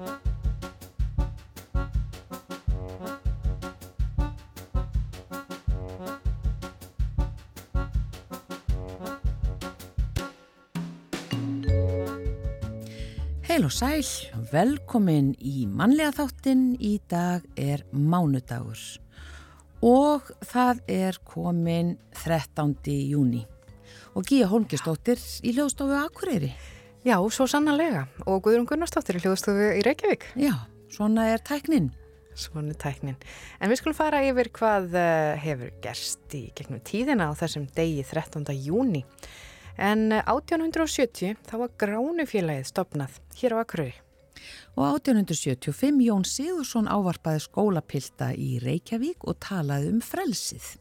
Heil og sæl, velkomin í mannlega þáttin. Í dag er mánudagur og það er komin 13. júni. Og Gíja Holmgistóttir í hljóðstofu Akureyri. Já, svo sannanlega. Og Guðrún Gunnarsdóttir í hljóðstofu í Reykjavík. Já, svona er tæknin. Svona er tæknin. En við skulum fara yfir hvað uh, hefur gerst í gegnum tíðina á þessum degi 13. júni. En 1870 þá var Gránufélagið stopnað hér á Akureyri. Og 1875 Jón Sigursson ávarpaði skólapilta í Reykjavík og talaði um frelsið.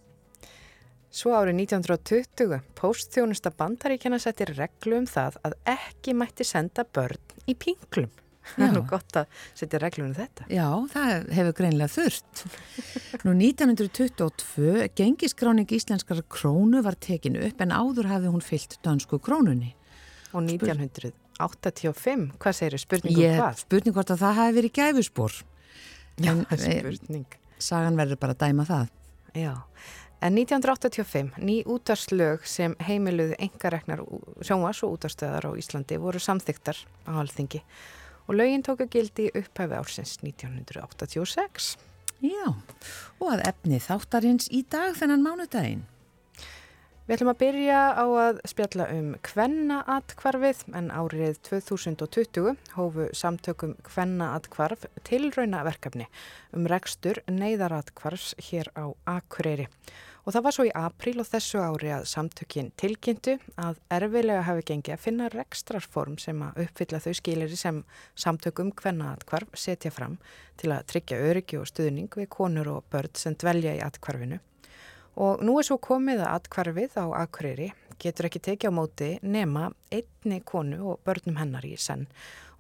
Svo árið 1920 postþjónusta bandaríkjana settir reglu um það að ekki mætti senda börn í pinglum. Það er nú gott að setja reglunum þetta. Já, það hefur greinlega þurft. Nú 1922 gengiskráning íslenskara krónu var tekinu upp en áður hafði hún fyllt dansku krónunni. Og 1985, hvað segir spurningum Ég, hvað? spurning hvort að það hafi verið gæfuspor. Já, En, eh, spurning. Sagan verður bara að dæma það. Já, en 1985, ný útarslög sem heimiluðu engareknar sjónvars og útarstöðar á Íslandi voru samþyktar á halþingi og lögin tóku gildi upphæfi ársins 1986. Já, og að efni þáttarins í dag þennan mánudaginn. Við ætlum að byrja á að spjalla um kvennaatkvarfið en árið 2020 hófu samtökum kvennaatkvarf tilrauna verkefni um rekstur neyðaratkvarfs hér á Akureyri. Og það var svo í apríl og þessu ári að samtökin tilkynntu að erfilega hafi gengið að finna rekstrarform sem að uppfylla þau skilir sem samtökum kvennaatkvarf setja fram til að tryggja öryggi og stuðning við konur og börn sem dvelja í atkvarfinu. Og nú er svo komið að atkvarfið á Akureyri getur ekki tekið á móti nema einni konu og börnum hennar í senn.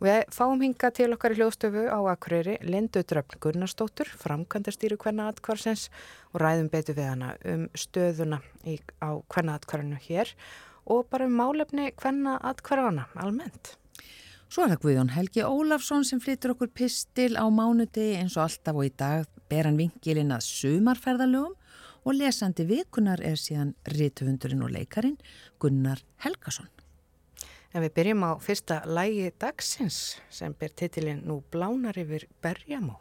Við fáum hinga til okkar í hljóðstöfu á Akureyri Lindu Dröfn Gunnarsdóttur, framkvæmdastýru hvenna atkvarfsins og ræðum betur við hana um stöðuna í, á hvenna atkvarfinu hér og bara um málefni hvenna atkvarfana almennt. Svo er það Guðjón Helgi Ólafsson sem flyttur okkur pistil á mánudegi eins og alltaf og í dag ber hann vinkilinn að sumarferðalögum og lesandi vikunar er síðan rituhundurinn og leikarin Gunnar Helgason. En við byrjum á fyrsta lægi dagsins sem ber titilinn Nú blánar yfir berjamó.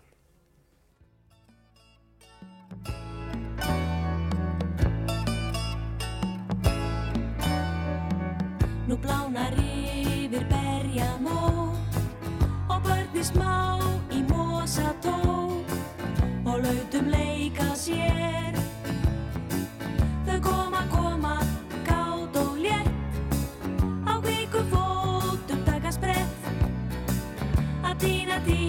Nú blánar yfir berjamó og börni smá í mosató og lautum leika sér. Að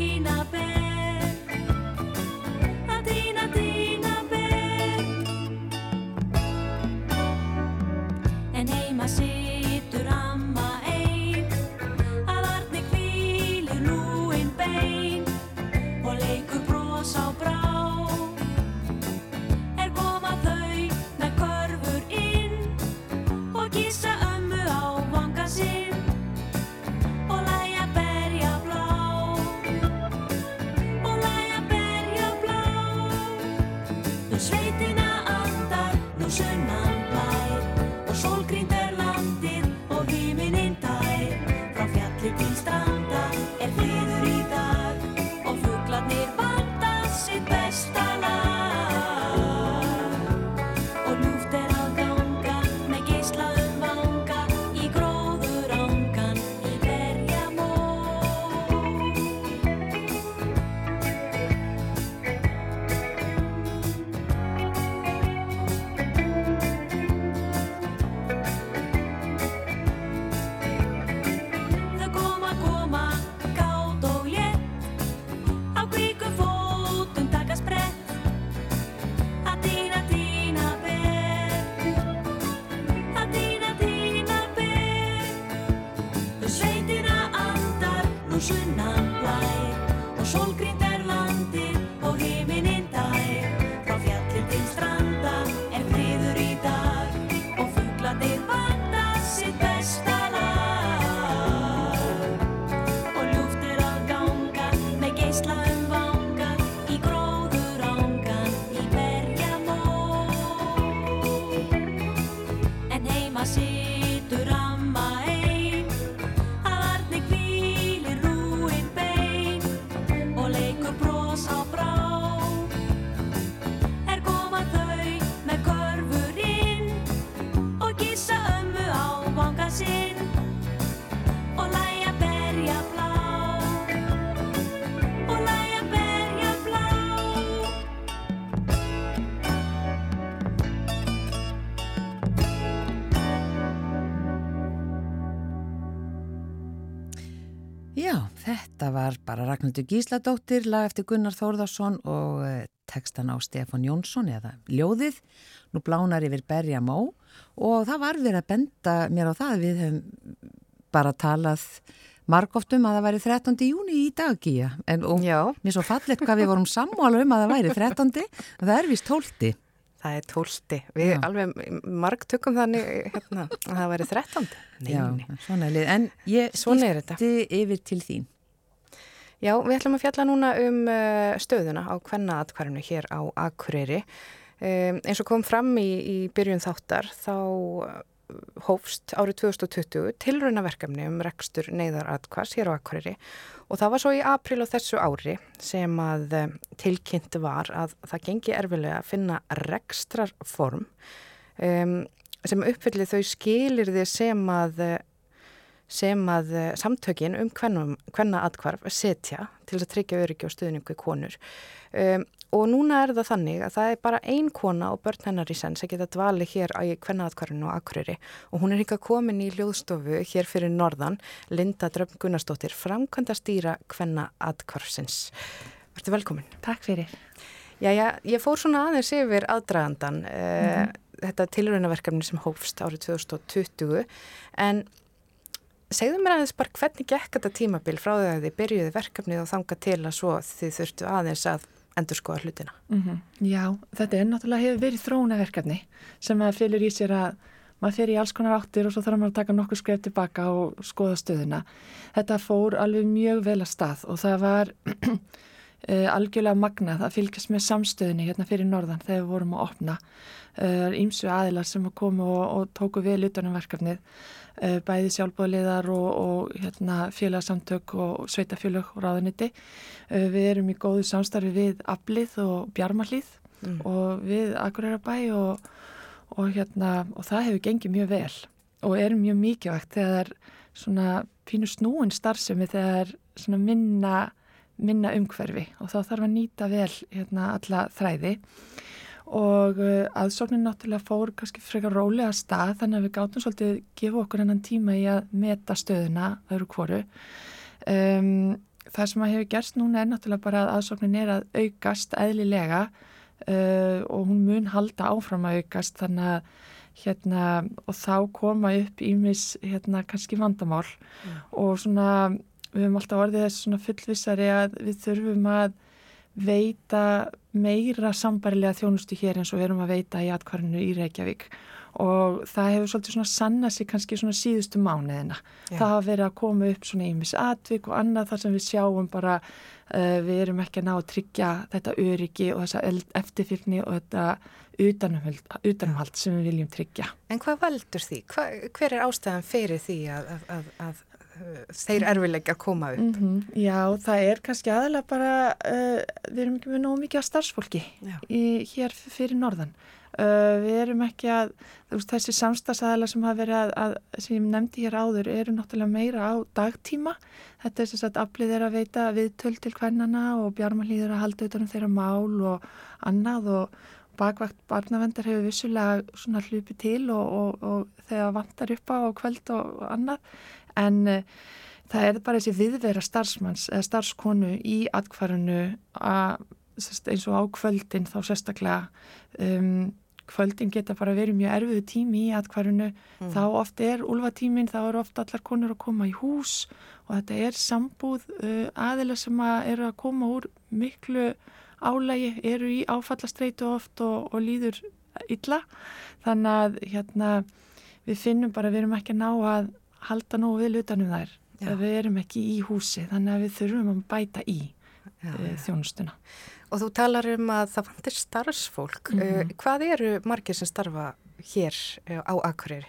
Og fuglarnir vanda sitt besta þetta var bara Ragnhildur Gísladóttir, lag eftir Gunnar Þórðarsson og eh, textan á Stefán Jónsson eða Ljóðið, nú blánar yfir Berja Mó og það var verið að benda mér á það, við höfum bara talað margóft um að það væri 13. júni í dag, Gíja, en mér svo fallet hvað við vorum sammála um að það væri 13. en það er vist 12. það er tólti. Við Já. alveg marg tökum þannig hérna, að það væri þrettandi. Nei, Já, svona er lið, en ég er þetta. skipti yfir til þín. Já, við ætlum að fjalla núna um uh, stöðuna á kvennaatkvarinu hér á Akureyri. Um, eins og kom fram í, í byrjun þáttar þá uh, hófst árið 2020 tilraunaverkefni um rekstur neyðaratkvars hér á Akureyri og það var svo í april á þessu ári sem að um, tilkynnt var að það gengi erfilega að finna rekstrarform um, sem uppfylli þau skilirði sem að sem að eh, samtökin um hvenna atkvarf setja til að tryggja öryggi og stuðningu í konur. Um, og núna er það þannig að það er bara ein kona og börn hennar í senn sem geta dvali hér á hvenna atkvarfinu og akureyri og hún er hingað komin í ljóðstofu hér fyrir norðan, Linda Dröfn Gunnarsdóttir, framkvæmda stýra hvenna atkvarfsins. Verður velkomin. Takk fyrir. Jæja, ég fór svona aðeins yfir aðdragandan mm þetta tilraunaverkefni sem hófst árið 2020 en segðu mér aðeins bara hvernig gekk þetta tímabil frá því að þið byrjuði verkefnið og þanga til að svo þið þurftu aðeins að endur skoða hlutina. Já, þetta er náttúrulega hefur verið þróunaverkefni sem að fylgur í sér að maður fer í alls konar áttir og svo þarf maður að taka nokkur skref tilbaka og skoða stöðuna. Þetta fór alveg mjög vel að stað og það var uh, algjörlega magnað að fylgjast með samstöðunni hérna fyrir norðan þegar við vorum að opna. Uh, ímsu aðilar sem að komu og, og tóku vel utanum verkefnið, uh, bæði sjálfbóðliðar og, og hérna, félagsamtök og sveitafélög og ráðuniti. Uh, við erum í góðu samstarfi við Ablið og Bjarmalíð Mm. og við Akureyra bæ og, og, hérna, og það hefur gengið mjög vel og er mjög mikilvægt þegar það er svona pínu snúin starfsemi þegar svona minna, minna umhverfi og þá þarf að nýta vel hérna, alla þræði. Og uh, aðsóknin náttúrulega fór kannski frekar rólega stað þannig að við gátum svolítið gefa okkur hennan tíma í að meta stöðuna öðru hvoru. Um, það sem að hefur gerst núna er náttúrulega bara að aðsóknin er að aukast eðlilega uh, og hún mun halda áfram að aukast þannig að hérna og þá koma upp ímis hérna kannski vandamál. Og svona við höfum alltaf orðið þess svona fullvissari að við þurfum að veita meira sambarilega þjónustu hér eins og við erum að veita í atkvarinu í Reykjavík og það hefur svolítið svona sanna sig kannski svona síðustu mánuðina. Já. Það hafa verið að koma upp svona ímis atvik og annað þar sem við sjáum bara uh, við erum ekki að ná að tryggja þetta öryggi og þessa eftirfylgni og þetta utanumhald, utanumhald sem við viljum tryggja. En hvað veldur því? Hva, hver er ástæðan fyrir því að, að, að, að uh, þeir erfilega koma upp? -hmm. Já, það er kannski aðalega bara, uh, við erum ekki með nógu mikið af starfsfólki í, hér fyrir norðan. Uh, við erum ekki að, veist, þessi samstagsæðala sem hafa verið að, að, sem ég nefndi hér áður, eru náttúrulega meira á dagtíma. Þetta er þess að aflið er að veita viðtöl til hvernana og bjarmalíður að halda utanum þeirra mál og annað og bakvakt barnavendar hefur vissulega svona hlupi til og, og, og þegar vantar upp á og kveld og annað. En uh, það er bara þessi viðvera starfsmanns eða starfskonu í sest, eins og á kvöldin þá sérstaklega um, kvöldin geta bara verið mjög erfiðu tími í atkvarinu Mm. þá oft er úlfatímin, þá eru oft allar konur að koma í hús og þetta er sambúð uh, aðila sem að eru að koma úr miklu álægi, eru í áfallastreitu oft og, og líður illa þannig að hérna við finnum bara við erum ekki að ná að halda nógu við utanum þær Já. við erum ekki í húsi þannig að við þurfum að bæta í Já, uh, þjónustuna Og þú talar um að það vantir starfsfólk. Mhm. uh, hvað eru margir sem starfa hér eh, á Akureyri?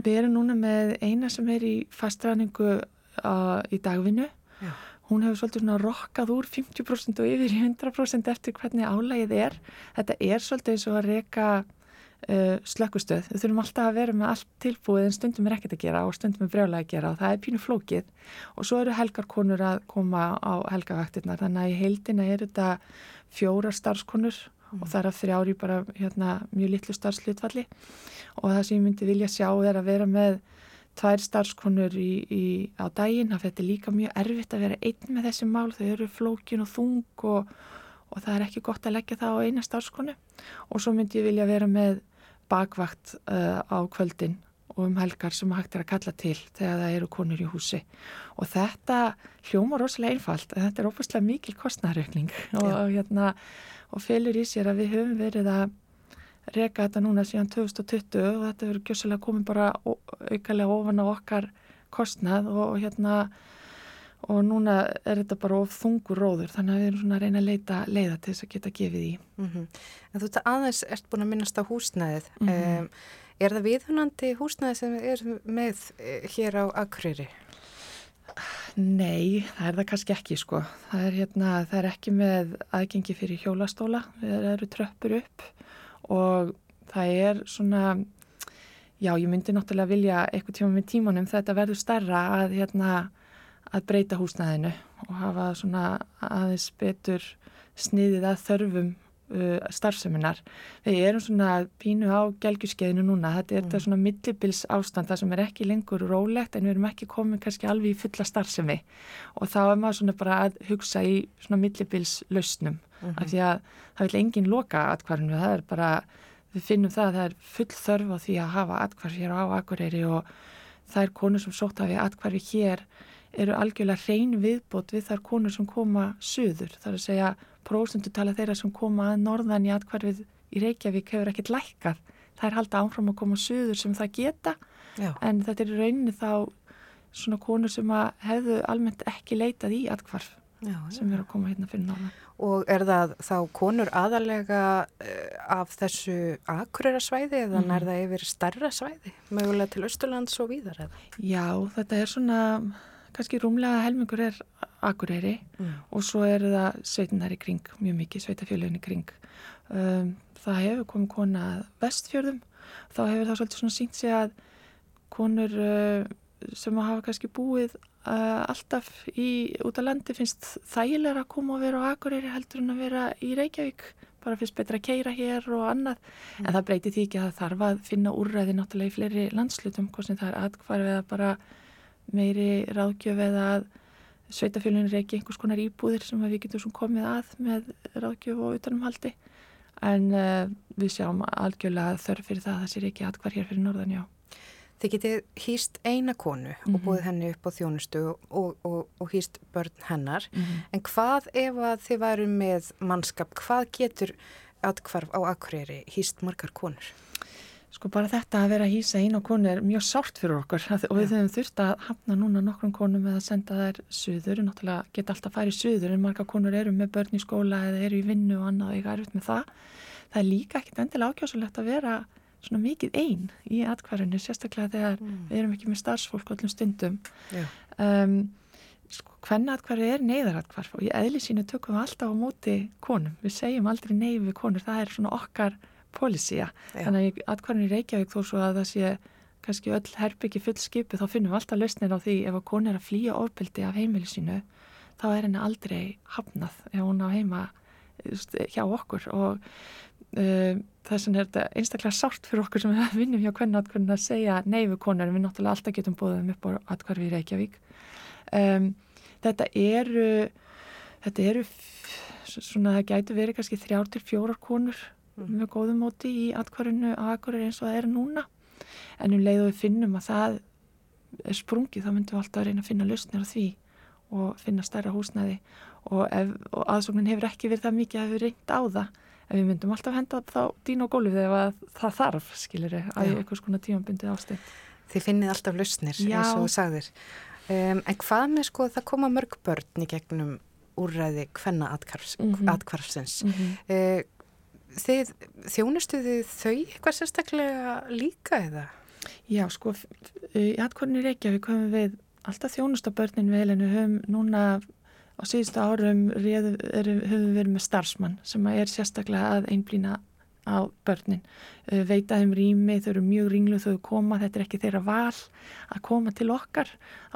Við erum núna með eina sem er í fastræningu uh, í dagvinnu. Já. Hún hefur svolítið svona rokkað úr 50% og yfir í 100% eftir hvernig álægið er. Þetta er svolítið eins og að reyka uh, slökkustöð. Við þurfum alltaf að vera með allt tilbúið en stundum er ekkert að gera og stundum er brjálega að gera og það er pínu flókið. Og svo eru helgarkonur að koma á helgavaktirnar. Þannig að í heildina er þetta fjóra starfskonur og það er að þrjári bara hérna, mjög litlu starfslutvalli og það sem ég myndi vilja sjá er að vera með tvær starfskonur í, í, á daginn, það fyrir líka mjög erfitt að vera einn með þessi mál, þau eru flókin og þung og, og það er ekki gott að leggja það á eina starfskonu. Og svo myndi ég vilja vera með bakvakt uh, á kvöldin og um helgar sem hægt er að kalla til þegar það eru konur í húsi. Og þetta hljóma rosalega einfalt en þetta er óbúslega mikil kostnæraukning og, hérna, og felur í sér að við höfum verið að reka þetta núna síðan 2020 og þetta verður gjössalega komið bara aukalega ofan á okkar kostnað og, og hérna og núna er þetta bara of þungur róður þannig að við erum svona að reyna að leita leiða til þess að geta gefið í. Mm En þú ert aðeins ert búin að minnast á húsnæðið. Mhm. um, er það viðhunandi húsnæðið sem erum með eh, hér á Akureyri? Nei, það er það kannski ekki sko. Það er, hérna, það er ekki með aðgengi fyrir hjólastóla, það eru tröppur upp og það er svona, já ég myndi náttúrulega vilja eitthvað tíma með tímanum þetta verður stærra að, hérna, að breyta húsnæðinu og hafa svona aðeins betur sniðið að þörfum uh, starfseminar. Við erum svona pínu á gelgjuskeðinu núna, þetta er þetta svona millibils ástand það sem er ekki lengur rólegt en við erum ekki komin kannski alveg í fulla starfsemi. Og þá er maður svona bara að hugsa í svona millibils lausnum af því að það vil enginn loka atkvarfinu, það er bara, við finnum það að það er full þörf á því að hafa atkvarf hér á Akureyri og það er konur sem sótt hafi atkvarfi hér eru algjörlega hrein viðbót við þar konur sem koma suður, það er að segja prósundutala þeirra sem koma að norðan í atkvarfið í Reykjavík hefur ekkert lækkað, það er halda áfram að koma suður sem það geta Já. en þetta er rauninni þá svona konur sem hefðu almennt ekki leitað í atkvarf Já, sem eru að koma hérna fyrir norðan. Og er það þá konur aðalega uh, af þessu Akureyrasvæði eða Mhm. er það yfir starra svæði, mögulega til Östurlands og víðar eða? Já, þetta er svona, kannski rúmlega helmingur er Akureyri Mm. og svo er það sveitinar í kring, mjög mikið sveitafjölun í kring. Um, það hefur komið kona að vestfjörðum, þá hefur það svolítið svona sínt sig að konur uh, sem hafa kannski búið uh, alltaf í, út á landi finnst þægilega að koma og vera á Akureyri heldur en að vera í Reykjavík bara finnst betra að keira hér og annað en það breytir því ekki að það þarf að finna úrræði náttúrulega í fleiri landslutum hvort sem það er atkvarf eða bara meiri ráðgjöf eða að sveitafélunir er ekki einhvers konar íbúðir sem við getum komið að með ráðgjöf og utanumhaldi en uh, við sjáum algjörlega þörf fyrir það að það sér ekki atkvarf hér fyrir norðan, já. Þið getið hýst eina konu og Mhm. búið henni upp á þjónustu og, og, og hýst börn hennar. Mhm. En hvað ef að þið væru með mannskap, hvað getur atkvarf á Akureyri hýst margar konur? Sko bara þetta að vera að hýsa einu konu er mjög sárt fyrir okkur að- og við höfum þurft að hafna núna nokkrum konum með að senda þær suður, náttúrulega geta alltaf farið suður en marga konur eru með börn í skóla eða eru í vinnu og annað og ég er erfitt með það. Það er líka ekkit endilega ákjásulegt að vera svona mikið einn í atkvarðinu, sérstaklega þegar við erum ekki með starfsfólk öllum stundum. Um, sko, hvernig atkvarfi er neyðaratkvarf og í eðli sínu tökum við alltaf á móti konum. Við segjum aldrei pólisía. Já. Þannig að í atkvarfinu í Reykjavík þó svo að það sé kannski öll herbyggi full skipu þá finnum við alltaf lausnir á því ef að konu er að flýja ofbeldi af heimili sínu þá er henni aldrei hafnað ef hún á heima hjá okkur og uh, þess vegna er þetta einstaklega sárt fyrir okkur sem við vinnum hjá hvernig atkvarfinu að segja nei við konur en við náttúrulega alltaf getum búðum upp á atkvarfi í Reykjavík um, þetta eru þetta eru svona það gætu verið kannski þrjár til fjórar konur með góðum móti í atkvarfinu á Akureyri eins og það er núna en um leið og við finnum að það er sprungið þá myndum við alltaf að reyna að finna lausnir á því og finna stærra húsnæði og, ef, og aðsóknin hefur ekki verið það mikið að við reynd á það en við myndum alltaf henda þá dín og gólfið ef að það þarf skilir að einhvers konar tímabundið ástætt Þið finnið alltaf lausnir Já. eins og þú sagðir. Um, en hvað með sko það koma mörg börn í gegnum úrræði hvenna Mhm. atkvarfsins? mm -hmm. Uh, þið þjónustuðu þau eitthvað sérstaklega líka eða? Já, sko, í atkvarðinni Reykjavík höfum við alltaf þjónust á börnin vel en við höfum núna á síðustu árum réðu, erum, höfum við verið með starfsmann sem er sérstaklega að einblýna á börnin. Veita þeim rými, þau eru mjög ringluð þau koma, þetta er ekki þeirra val að koma til okkar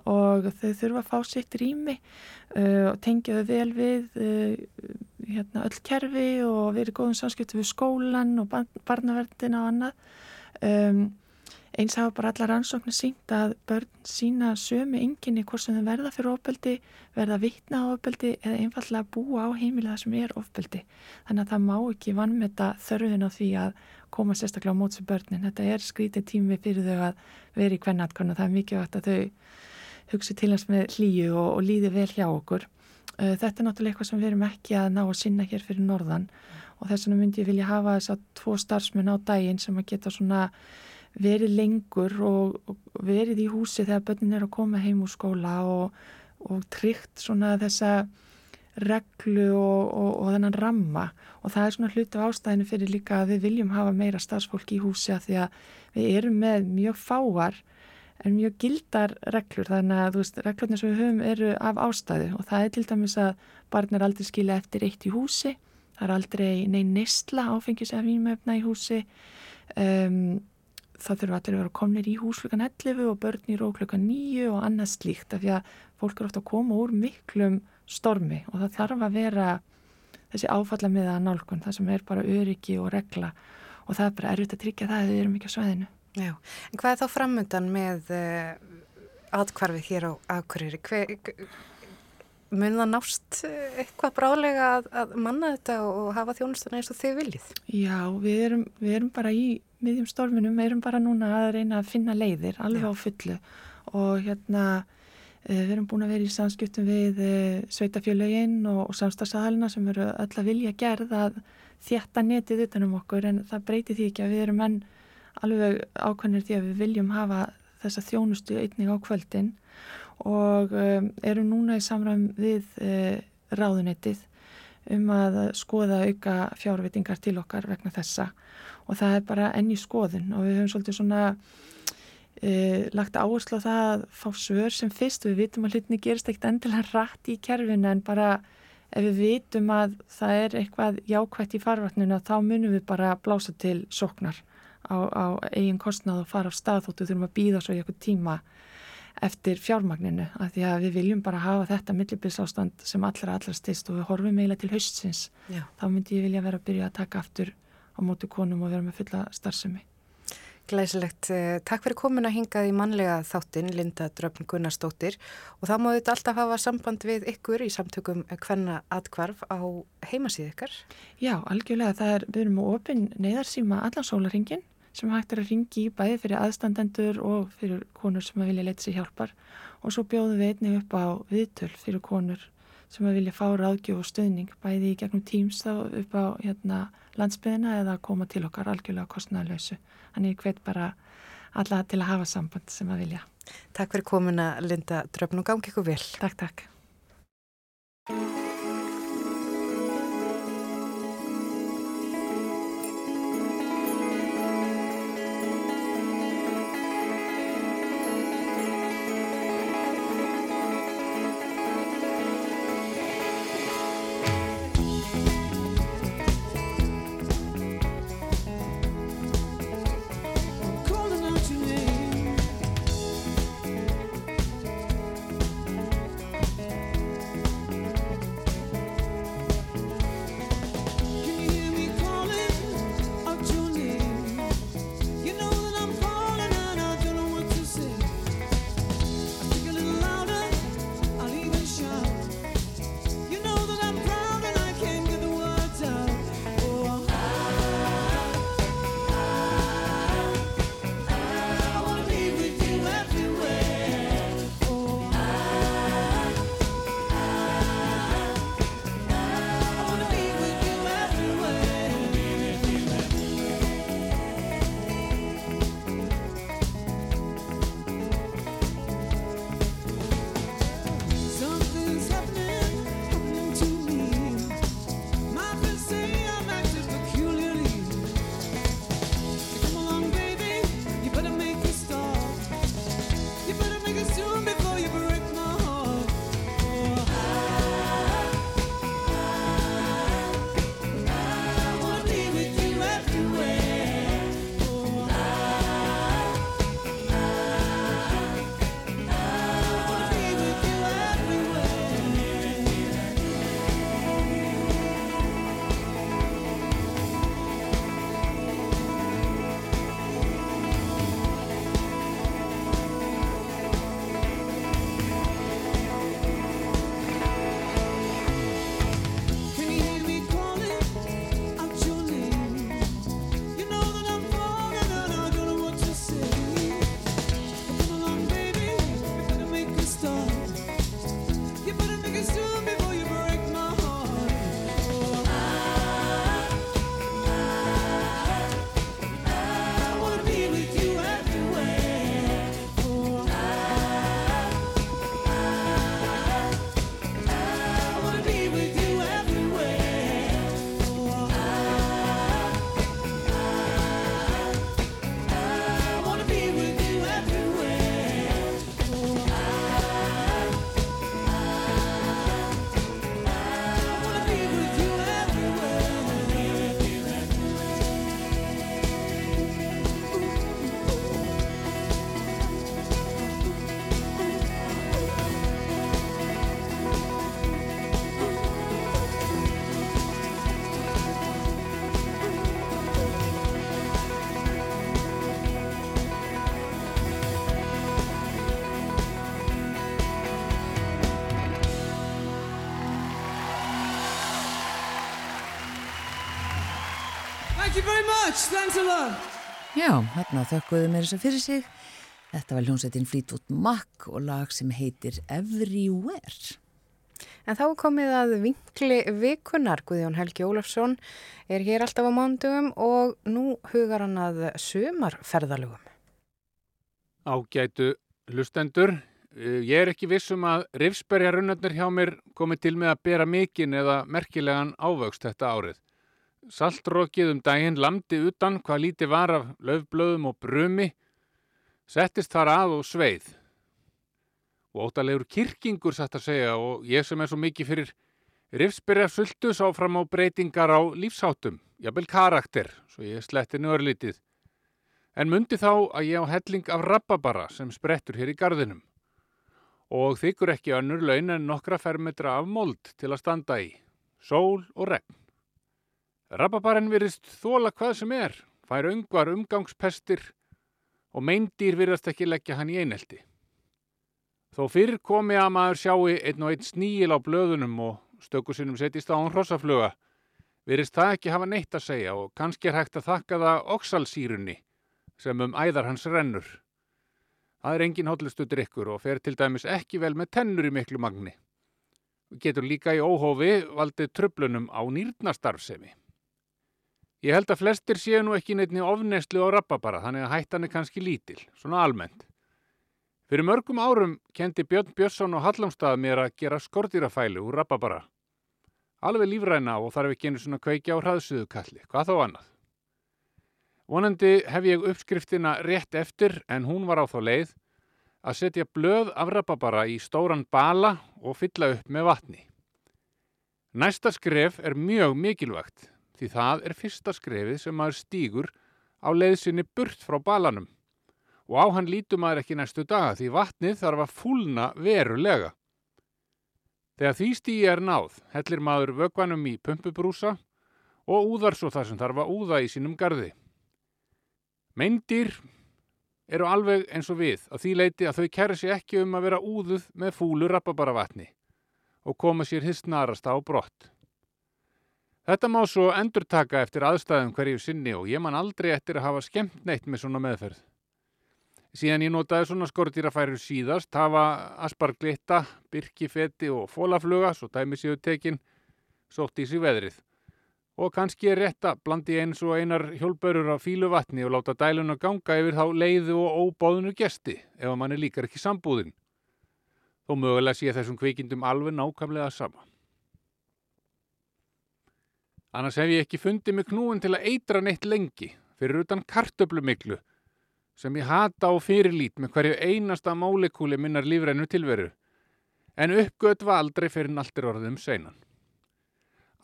og þau þurfa að fá sitt rými uh, og tengja þau vel við uh, hérna, öll kerfi og verið góðum samskiptu við skólan og barn, barnaverndina og annað. Um, Eins hafa bara allar rannsóknir sínt að börn sína sömu ynginni hvort sem þau verða fyrir ofbeldi, verða vitna á ofbeldi eða einfallega búa á heimilega sem er ofbeldi. Þannig að það má ekki vannmeta þörfin á því að koma sérstaklega á móts við börnin. Þetta er skrítið tími fyrir þau að vera í kvennatkonu. Það er mikilvægt að þau hugsi til hans með hlýju og, og líði vel hjá okkur. Uh, Þetta er náttúrulega eitthvað sem við erum ekki að ná að sinna hér fyrir norðan. Og þess vegna myndi ég vilja hafa þess að tvo starfsmenn á daginn sem að geta svona verið lengur og, og verið í húsi þegar börnin er að koma heim úr skóla og, og tryggt svona þessa reglu og, og, þennan ramma. Og það er svona hluti af ástæðinu fyrir líka að við viljum hafa meira starfsfólk í húsi að því að við erum með mjög fáar en mjög gildar reglur þannig að veist, reglurnar sem við höfum eru af ástæðu. Og það er til dæmis að barn er aldrei skilja eftir eitt í húsi það er aldrei neinn neistla áfengis eða vínmefna í húsi. Um, það þurfa allir að vera komnir í hús klukkan 11 og börn í ró klukkan 9 og annað slíkt af því að fólk eru ofta að koma úr miklum stormi. Og það þarf að vera þessi áfalla með að nálgun það sem er bara öryggi og regla. Og það er bara erfitt að tryggja það að við erum ekki á sveðinu. Já, en hvað er þá framöndan með uh, atkvarfið hér á Akureyri? Hver, mun það nást eh, eitthvað brálega að, að manna þetta og hafa þjónustuna eins og þið viljið? Já, við erum, við erum bara í miðjum storminum, við erum bara núna að reyna að finna leiðir alveg Já. á fullu og hérna eh, við erum búin að vera í samskiptum við eh, sveitafjölögin og, og samstagsaðalina sem eru öll að vilja gerð að þjætta netið utanum okkur en það breyti því ekki að við erum enn alveg ákveðnir því að við viljum hafa þessa þjónustu einnig á kvöldin og um, erum núna í samræm við uh, ráðunetið um að skoða auka fjárvitingar til okkar vegna þessa. Og það er bara enn í skoðun og við höfum svolítið svona uh, lagt áherslu á það að fá svör sem fyrst. Við vitum að hlutinni gerist ekkert endilega rætt í kerfinu en bara ef við vitum að það er eitthvað jákvætt í farvatninu þá munum við bara blása til sóknar á, á eigin kostnað og fara á stað þóttu þurfum að býða svo í eitthvað tíma eftir fjármagninu af því að við viljum bara hafa þetta millibilsástand sem allra allra styrst og við horfum eiginlega til haustsins Já. þá myndi ég vilja vera að byrja að taka aftur á móti konum og vera með fulla starfsemi. Glæsilegt. Eh, Takk fyrir komin að hingað í mannlega þáttin, Linda Dröfn Gunnarsdóttir og þá má þetta alltaf hafa samband við ykkur í samtökum hvenna atkvarf á heimasíð ykkar. Já, algjörlega, það er, við erum með opinn neyðarsíma allan sólaringin sem hægt er að ringi í bæði fyrir aðstandendur og fyrir konur sem að vilja leita sér hjálpar og svo bjóðum við einnig upp á viðtöl fyrir konur sem að vilja fá ráðgjöf og stöðning bæði í gegnum Teams þá upp á hérna, landsbyðina eða að koma til okkar algjörlega kostnæðalösu. Þannig hvet bara alla til að hafa samband sem að vilja. Takk fyrir komin að Linda Dröfn og gangi ykkur vel. Takk, takk. Much. Thanks a lot. Já, þarna þökkuðu mér þess að fyrir sig. Þetta var hljómsveitin Fleetwood Mac og lag sem heitir Everywhere. En þá er komið að vinkli vikunar. Guðjón Helgi Ólafsson er hér alltaf á mándugum og nú hugar hann að sumarferðalögum. Ágætu hlustendur, Eh, ég er ekki vissum að rifsberjarunnarnir hjá mér komið til með að bera mikinn eða merkilegan ávöxt þetta árið. Saltrókið um daginn lamdi utan hvað líti var af löfblöðum og brumi, settist þar að og sveið. Og óttalegur kirkingur satt að segja og ég sem er svo mikið fyrir rifsberjarsultu sá fram á breytingar á lífsháttum, jafnvel karakter, svo ég sletti nörlítið. En mundi þá að ég á helling af rababara sem sprettur hér í gardinum og þykkur ekki önnur laun en nokkra fermetra af mold til að standa í, sól og regn. Rababarinn virðist þóla hvað sem er, fær ungvar umgangspestir og meindýr virðast ekki leggja hann í einelti. Þó fyrir komi að maður sjáu einn og einn sníil á blöðunum og stökusinnum setjist á hann hrossafluga, virðist það ekki hafa neitt að segja og kannski er hægt að þakka það oksalsýrunni sem um æðar hans rennur. Það er engin hotlustu drikkur og fer til dæmis ekki vel með tennur í miklu magni. Getur líka í óhófi valdið tröflunum á nýrnastarfsemi. Ég held að flestir séu nú ekki neittni ofneslu á rababara þannig að hættan er kannski lítil, svona almennt. Fyrir mörgum árum kendi Björn Björnsson og Hallamstað mér að gera skortýrafælu úr rababara. Alveg lífræna og þarf ekki einu svona kveikja á hraðsuðu kalli, hvað þá annað. Vonandi hef ég uppskriftina rétt eftir en hún var á þá leið að setja blöð af rababara í stóran bala og fylla upp með vatni. Næsta skref er mjög mikilvægt því það er fyrsta skrefið sem maður stýgur á leiðsynni burt frá balanum og á hann lítum maður ekki næstu daga því vatnið þarf að fúlna verulega. Þegar því stíi er náð hellir maður vögvanum í pumpubrúsa og úðar svo það sem þarf að úða í sínum gardi. Meindýr eru alveg eins og við að því leiti að þau kæra sér ekki um að vera úðuð með fúlu rappabaravatni og koma sér hins snarast á brott. Þetta má svo endurtaka eftir aðstæðum hverju sinni og ég man aldrei eftir að hafa skemmt neitt með svona meðferð. Síðan ég notaði svona skortýrafærir síðast hafa asparglitta, birkifetti og fólafluga, svo dæmi séu tekin, sótt í sig veðrið og kannski er rétt að blandi eins og einar hjólbörur á fílu vatni og láta dæluna ganga yfir þá leiðu og óbáðinu gesti ef manni líkar ekki sambúðin. Þó mögulega sé þessum kvikindum alveg nákvæmlega sama. Annars hef ég ekki fundið mig knúin til að eitra neitt lengi fyrir utan kartöblumiklu sem ég hata á fyrirlít með hverju einasta mólekúli minnar lífrænu tilveru en uppgöt var aldrei fyrir naltir orðum seinan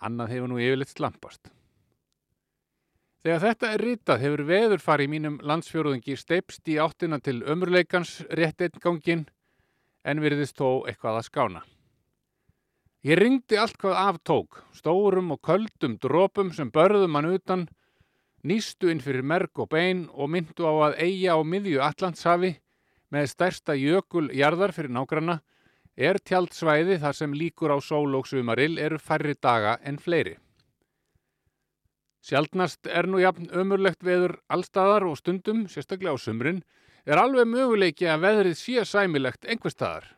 annað hefur nú yfirleitt slampast. Þegar þetta er ritað hefur veðurfari í mínum landsfjörðungi steipst í áttina til ömurleikans rétt einn gangin en virðist þó eitthvað að skána. Ég ringdi allt hvað aftók, stórum og köldum drópum sem börðum hann utan, nýstu inn fyrir merg og bein og myndu á að eiga á miðju Allandshafi með stærsta jökul jarðar fyrir nágranna er tjaldsvæði þar sem líkur á sól og sumarill eru færri daga en fleiri. Sjaldnast er nú jafn ömurlegt veður allstaðar og stundum, sérstaklega á sumrin, er alveg möguleiki að veðrið sé sæmilegt einhver staðar.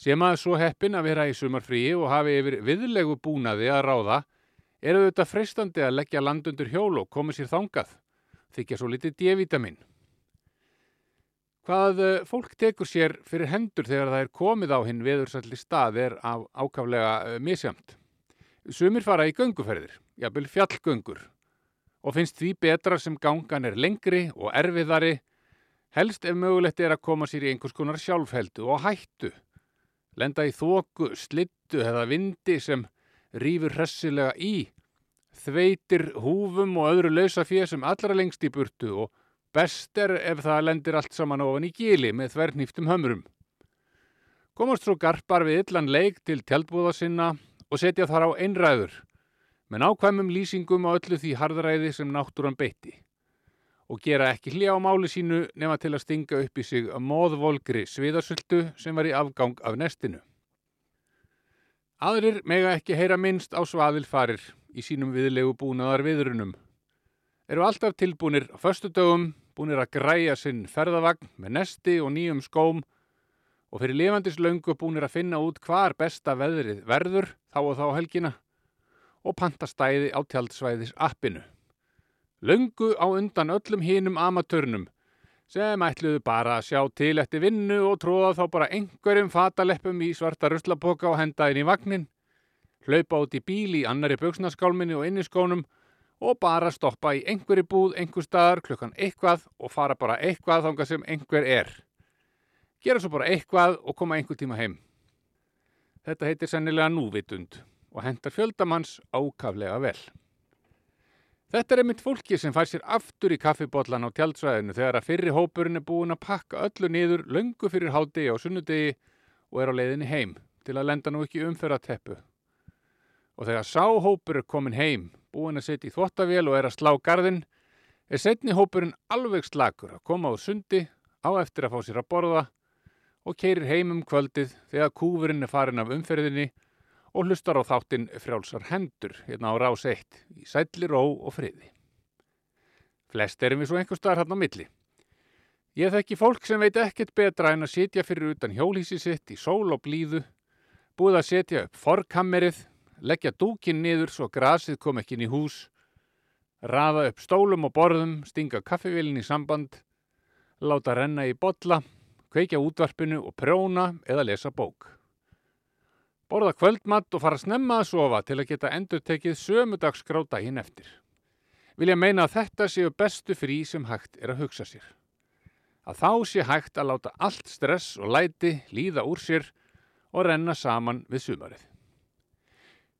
Sé maður svo heppin að vera í sumarfríi og hafi yfir viðlegu búnaði að ráða, eru þetta freistandi að leggja land undir hjól og koma sér þangað, þykja svo litið D-vitamin. Hvað eh, fólk tekur sér fyrir hendur þegar það er komið á hinn veðursalli stað er á ákaflega eh, misjamt. Sumir fara í gönguferðir, jafnvel fjallgöngur og finnst því betra sem gangan er lengri og erfiðari, helst ef mögulegt er að koma sér í einhvers konar sjálfheldu og hættu. Lenda í þóku, slittu eða vindi sem rýfur hressilega í, þveitir húfum og öðru lausafið sem allra lengst í burtu og Best er ef það lendir allt saman ofan í gíli með þvernýftum hömrum. Komast svo garpar við illan leik til tjaldbúða sinna og setja þar á einræður með nákvæmum lýsingum á öllu því harðræði sem náttúran beitti og gera ekki hlja á máli sínu nema til að stinga upp í sig móðvolgri sviðarsöldu sem var í afgang af nestinu. Aðrir mega ekki heyra minnst á svaðilfarir í sínum viðlegu búnaðar viðrunum eru alltaf tilbúnir á föstudögum, búnir að græja sinn ferðavagn með nesti og nýjum skóm og fyrir lifandis löngu búnir að finna út hvar besta veðrið verður þá og þá helgina og panta stæði á tjaldsvæðis appinu. Löngu á undan öllum hinum amatörnum sem ætluðu bara að sjá til eftir vinnu og tróða þá bara einhverjum fataleppum í svarta ruslapoka og henda inn í vagnin, hlaupa út í bíl í annari buksnaskálminni og inniskónum og bara stoppa í einhverju búð einhver staðar klukkan eitthvað og fara bara eitthvað þangað sem einhver er. Gera svo bara eitthvað og koma einhver tíma heim. Þetta heitir sennilega núvitund og hendar fjöldamanns ákaflega vel. Þetta er einmitt fólki sem fær sér aftur í kaffibotlan á tjaldsvæðinu þegar að fyrri hópurinn er búin að pakka öllu niður löngu fyrir hádegi og sunnudegi og er á leiðinni heim til að lenda nú ekki umfyrra teppu. Og þegar sá hópur er komin heim, búin að setja í þvottavél og er að slá garðin, er setni hópurinn alveg slakur að koma á sundi á eftir að fá sér að borða og keirir heim um kvöldið þegar kúfurinn er farin af umferðinni og hlustar á þáttinn frjálsar hendur hérna á rás 1 í sætli ró og friði. Flest erum við svo einhver staðar hann á milli. Ég þekki fólk sem veit ekkert betra en að sitja fyrir utan hjólísi sitt í sól og blíðu, búið að setja upp forkammerið, leggja dúkin niður svo grasið kom ekki inn í hús, raða upp stólum og borðum, stinga kaffivélin í samband, láta renna í botla, kveikja útvarpinu og prjóna eða lesa bók. Borða kvöldmatt og fara snemma að sofa til að geta endur tekið sömudagsgrá daginn eftir. Vilja meina að þetta séu bestu frí sem hægt er að hugsa sér. Að þá sé hægt að láta allt stress og læti líða úr sér og renna saman við sumarið.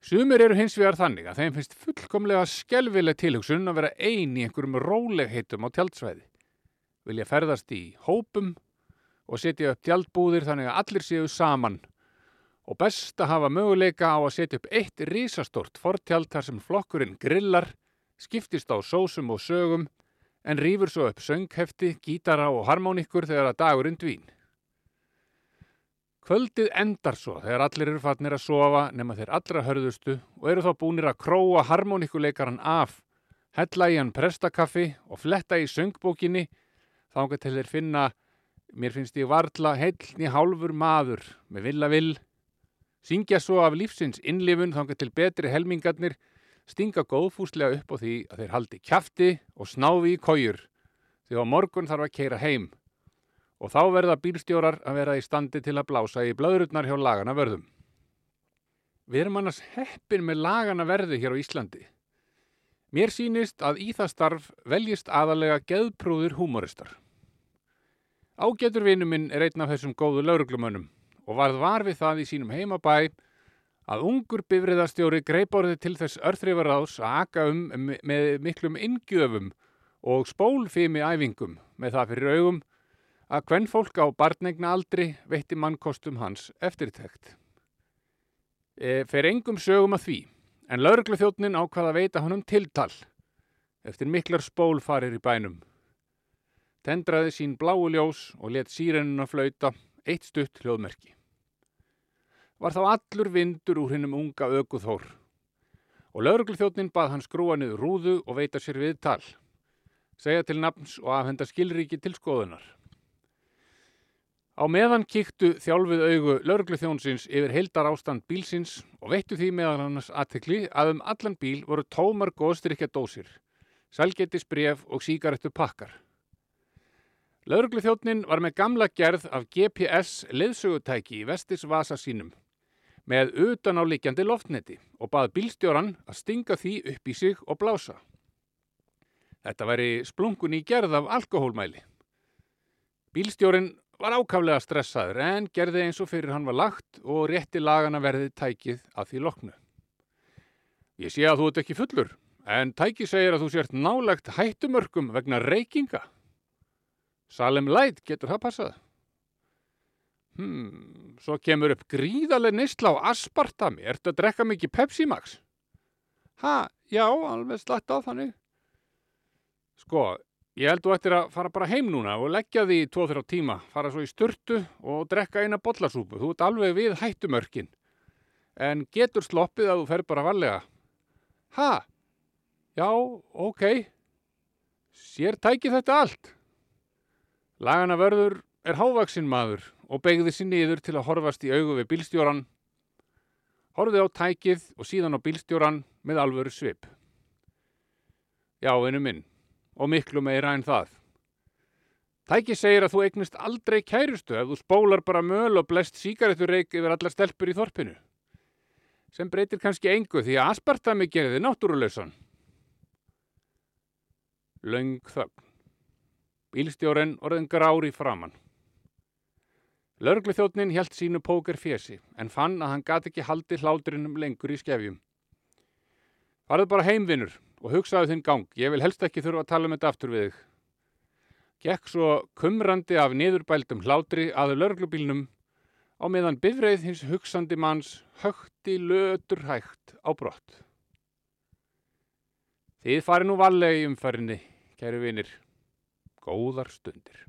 Sumir eru hins vegar þannig að þeim finnst fullkomlega skelvileg tilhugsun að vera ein í einhverjum rólegheitum á tjaldsvæði. Vilja ferðast í hópum og setja upp tjaldbúðir þannig að allir séu saman og best að hafa möguleika á að setja upp eitt risastort fortjald þar sem flokkurinn grillar, skiptist á sósum og sögum en rýfur svo upp sönghefti, gítara og harmónikkur þegar að dagurinn dvín. Kvöldið endar svo þegar allir eru fatnir að sofa nema þeir allra hörðustu og eru þá búnir að króa harmónikuleikaran af, hella í hann prestakaffi og fletta í söngbókinni þá til þeir finna, mér finnst ég varla heilni hálfur maður með villa vill Syngja svo af lífsins innlifun þangar til betri helmingarnir, stinga góðfúslega upp á því að þeir haldi kjafti og snáfi í kójur á morgun þarf að keira heim og þá verða bílstjórar að vera í standi til að blása í blöðrutnar hjá lagana verðum. Við erum annars heppin með lagana verði hér á Íslandi. Mér sýnist að í það starf veljist aðalega geðprúður húmoristar. Ágætur vinnu minn er einn af þessum góðu lauruglumönnum og varð var við það í sínum heimabæ að ungur bifriðastjóri greiporði til þess örþrifaráðs að aka um með miklum ingjöfum og spólfimi æfingum með það fyrir augum að hvern fólk á barnegna aldri veitti mannkostum hans eftirtækt. E, fer engum sögum að því, en lauruglufjótnin ákvaða veita honum tiltal eftir miklar spólfarir í bænum. Tendraði sín bláu ljós og let sírenuna flauta eitt stutt hljóðmerki. Var þá allur vindur úr hinnum unga öguþór og lauruglþjóttnin bað hann skrúa niður rúðu og veita sér við tal, segja til nafns og afhenda skilríki til skoðunar. Á meðan kíktu þjálfið augu lauruglþjónsins yfir heildar ástand bílsins og veittu því meðan hannas aðtekli að um allan bíl voru tómar góðstrykja dósir, salgetis bref og síkarettu pakkar. Lauruglufjótnin var með gamla gerð af GPS leðsögutæki í vestis vasa sínum með utan á likjandi loftneti og bað bílstjóran að stinga því upp í sig og blása. Þetta væri splungun í gerð af alkohólmæli. Bílstjórin var ákaflega stressaður en gerði eins og fyrir hann var lagt og rétti lagana verði tækið að því loknu. Ég sé að þú ert ekki fullur en tæki segir að þú sért nálagt hættumörkum vegna reykinga. Salem Light, getur það passað? Hmm, svo kemur upp gríðarlega neysla á aspartami. Ertu að drekka mikið Pepsi Max? Ha, já, alveg slætt á þannig. Sko, ég held þú ættir að fara bara heim núna og leggja því í 2-3 tíma, fara svo í sturtu og drekka eina bollasúpu. Þú ert alveg við hættumörkin. En getur sloppið að þú fer bara varlega? Ha, já, ok. Sér tæki þetta allt. Lagana vörður er hávaksin maður og begði sér niður til að horfast í augu við bílstjóran. Horfði á tækið og síðan á bílstjóran með alvöru svip. Já, einu minn, og miklu meira en það. Tæki segir að þú eignist aldrei kærustu ef þú spólar bara möl og blest síkaretureik yfir allar stelpur í þorpinu. Sem breytir kannski engu því að aspartami gerði náttúruleysan. Löng þögn. Bílstjóren orðin grár í framann. Lörgluþjóttnin hjælt sínu póker fjesi en fann að hann gat ekki haldi hláturinnum lengur í skefjum. Farðu bara heimvinnur og hugsaðu þinn gang. Ég vil helst ekki þurfa að tala um þetta aftur við þig. Gekk svo kumrandi af niðurbældum hlátri að lörglubílnum á meðan bifreið hins hugsandi manns högti lötur hægt á brott. Þið fari nú vallega í umfærinni, kæru vinir. Góðar stundir.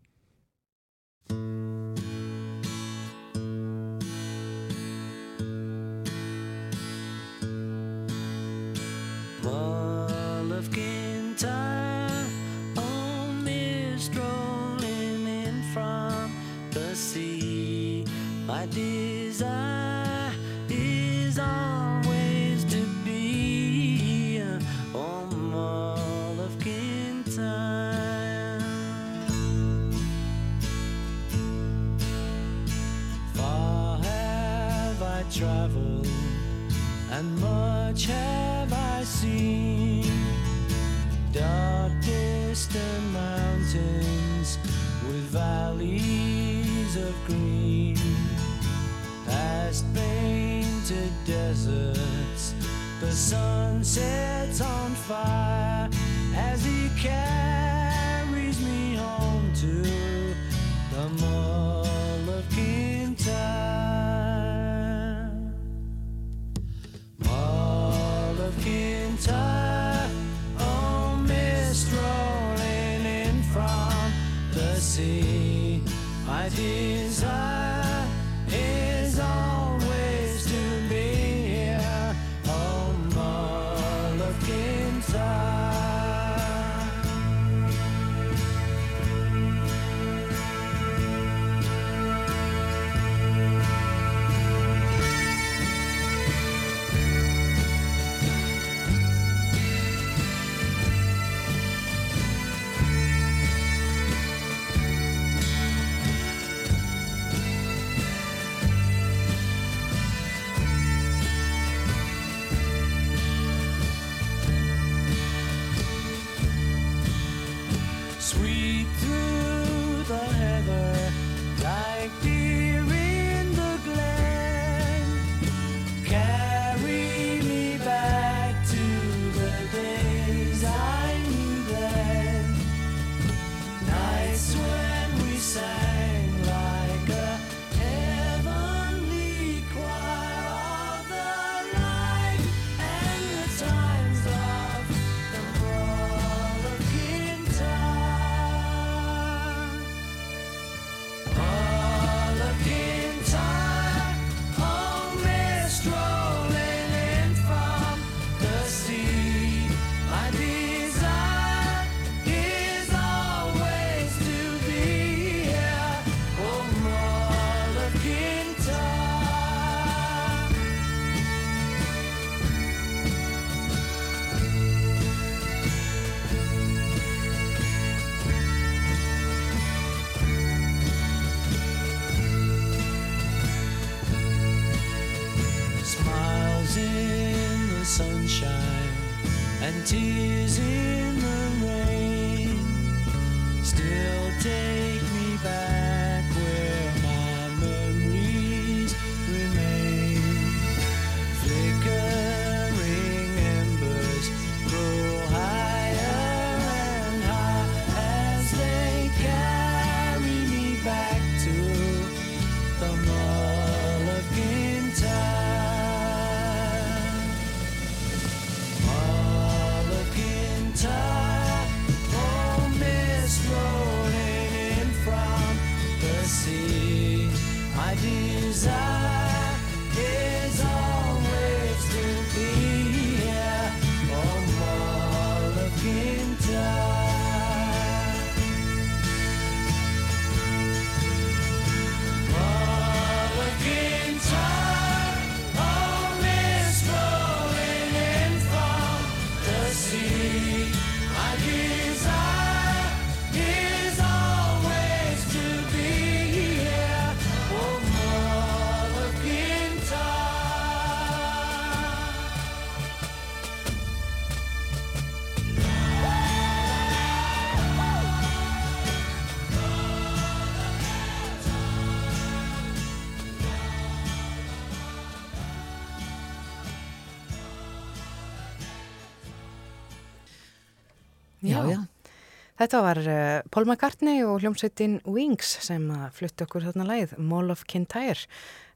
Þetta var uh, Paul McCartney og hljómsveitin Wings sem flutti okkur þarna leið, Mall of Kintyre.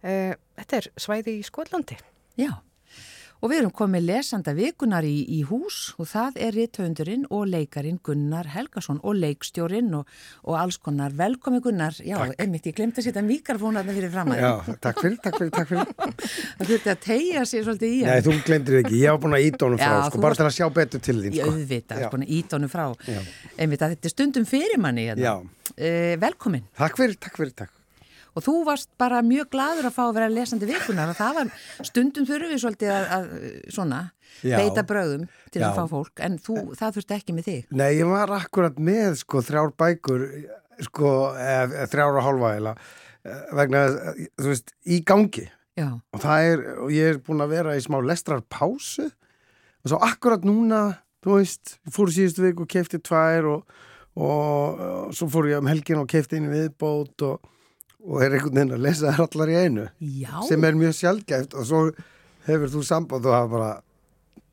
Uh, þetta er svæði í Skotlandi. Já, og við erum komið lesanda vikunar í, í hús og það er rithöndurinn og leikarin Gunnar Helgason og leikstjórin og, og alls konar. Velkomi Gunnar, já, einmitt, ég glemt að setja mikrofónarna fyrir fram að Já, takk fyrir, takk fyrir, takk fyrir. það þurfti að tegja sér svolítið í Nei, hann. þú glemdir ekki, ég var búin að honum frá, Já, sko, bara til að sjá betur til þín, Ég sko. auðvitað, Já. sko, ídónu frá. Já. Einmitt að þetta er stundum fyrir manni. Hérna. Já. Uh, velkomin. Takk fyrir, takk fyrir, takk. Og þú varst bara mjög gladur að fá að vera lesandi vikunar og það var stundum þurfum við svolítið að, að svona, Já. beita bröðum til Já. að fá fólk, en þú, það þurfti ekki með þig. Nei, ég var akkurat með, sko, þrjár bækur, sko, eh, þrjár og hálfa eða, vegna, eh, þú veist, í gangi. Já, Og það er, og ég er búin að vera í smá lestrar pásu og svo akkurat núna, þú veist, fór síðustu viku og kefti tvær og, og, og svo fór ég um helgin og kefti inn viðbót og, og er einhvern veginn að lesa þær allar í einu já, sem er mjög sjálfgæft og svo hefur þú samband og hafa bara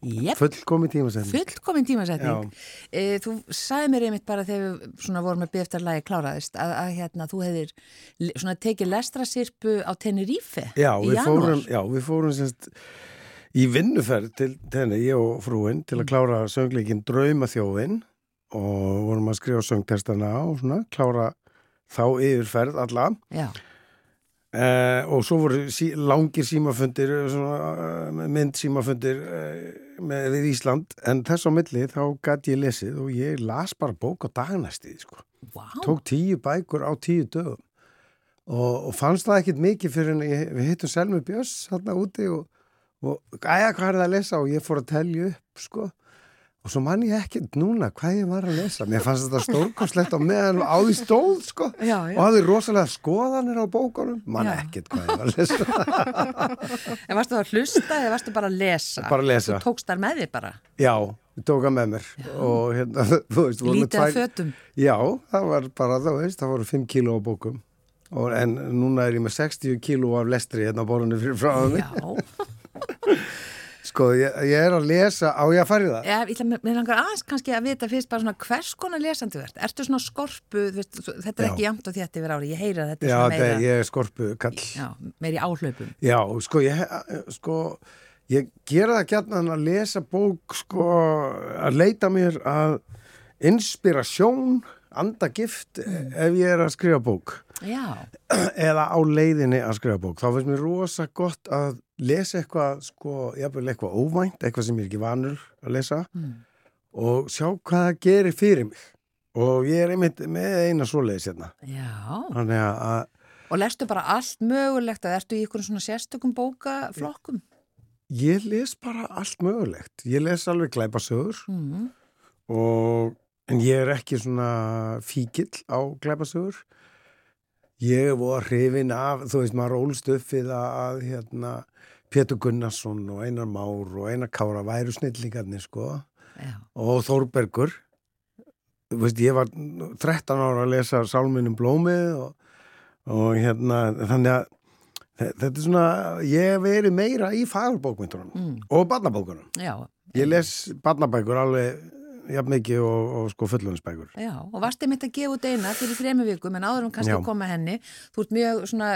jep, fullkomi tímasetning. fullkomin tímasetning. E, þú sagði mér einmitt bara þegar við vorum að lagi kláraðist að, að hérna, þú hefðir svona tekið lestrasirpu á Tenerife Já, í janúar. já, við fórum semst í vinnuferð til tenni, ég og frúin, til að klára söngleikin Draumaþjóðin og vorum að skrifa söngtestana og svona, klára þá yfirferð alla. Já, eh, og svo voru sí, langir símafundir, svona, eh, mynd símafundir eh, með, við Ísland, en þess á milli þá gæti ég lesið og ég las bara bók á dagnæstið, sko. Vá, tók tíu bækur á tíu dögum. Og, og fannst það ekkit mikið fyrir en ég, við hittum Selmi Björns þarna úti og, og æja hvað er það að lesa? Og ég fór að telja upp sko og svo man ég ekkert núna hvað ég var að lesa mér fannst þetta stórkoslegt á meðan á því stóð sko Já, já. og hafði rosalega skoðanir á bókunum man ekkert hvað ég var að lesa en varstu að hlusta eða varstu bara að lesa? Bara að lesa. Þú tókst þar með þig bara, já, ég tók það með mér og hérna, þú veist lítið af fötum. Já, það var bara, þú veist, það voru 5 kíló á bókum og, en núna er ég með 60 kíló af lestri hérna á borðinu fyrir frá mig. Já, Sko, ég, ég er að lesa, á ég að fara í það? Ég ætla með langar aðeins kannski að vita fyrst bara svona hvers konar lesandi ert. Ertu svona skorpu, veist, þetta er Já. ekki jamt og þétt yfir ári, ég heyra þetta Já, meira, er, ég er skorpu kall. já, meiri áhlaupum. Já, sko, ég, sko, ég gera það gætnan að lesa bók, sko, að leita mér að inspirasjón, andagift, ef ég er að skrifa bók. Já, eða á leiðinni að skrifa bók þá finnst mér rosa gott að lesa eitthvað sko, jafnvel eitthvað óvænt eitthvað sem ég er ekki vanur að lesa og sjá hvað það gerir fyrir mig. Og ég er einmitt með eina svoleiðis hérna. Að- Og lestu bara allt mögulegt að ertu í ykkur svona sérstökum bókaflokkum? ég les bara allt mögulegt. Ég les alveg glæpasögur Mm. og en ég er ekki svona fíkill á glæpasögur ég var hrifin af þú veist maður ólst upp við að, hérna, Pétur Gunnarsson og Einar Már og Einar Kára væru snillingarnir sko. Já, og Þórbergur. Þú veist ég var 13 ára að lesa Sálminum blómið og, og hérna þannig að þe- þetta er svona ég hef verið meira í fagurbókmyndunum Mm. og barnabókunum. Já, Ég les barnabækur alveg jafn mikið og, og sko fullunnsbækur. já. Og varstu mitt að gefa út eina fyrir þremu vikum en áður um kannski Já. að koma henni. Þú ert mjög svona,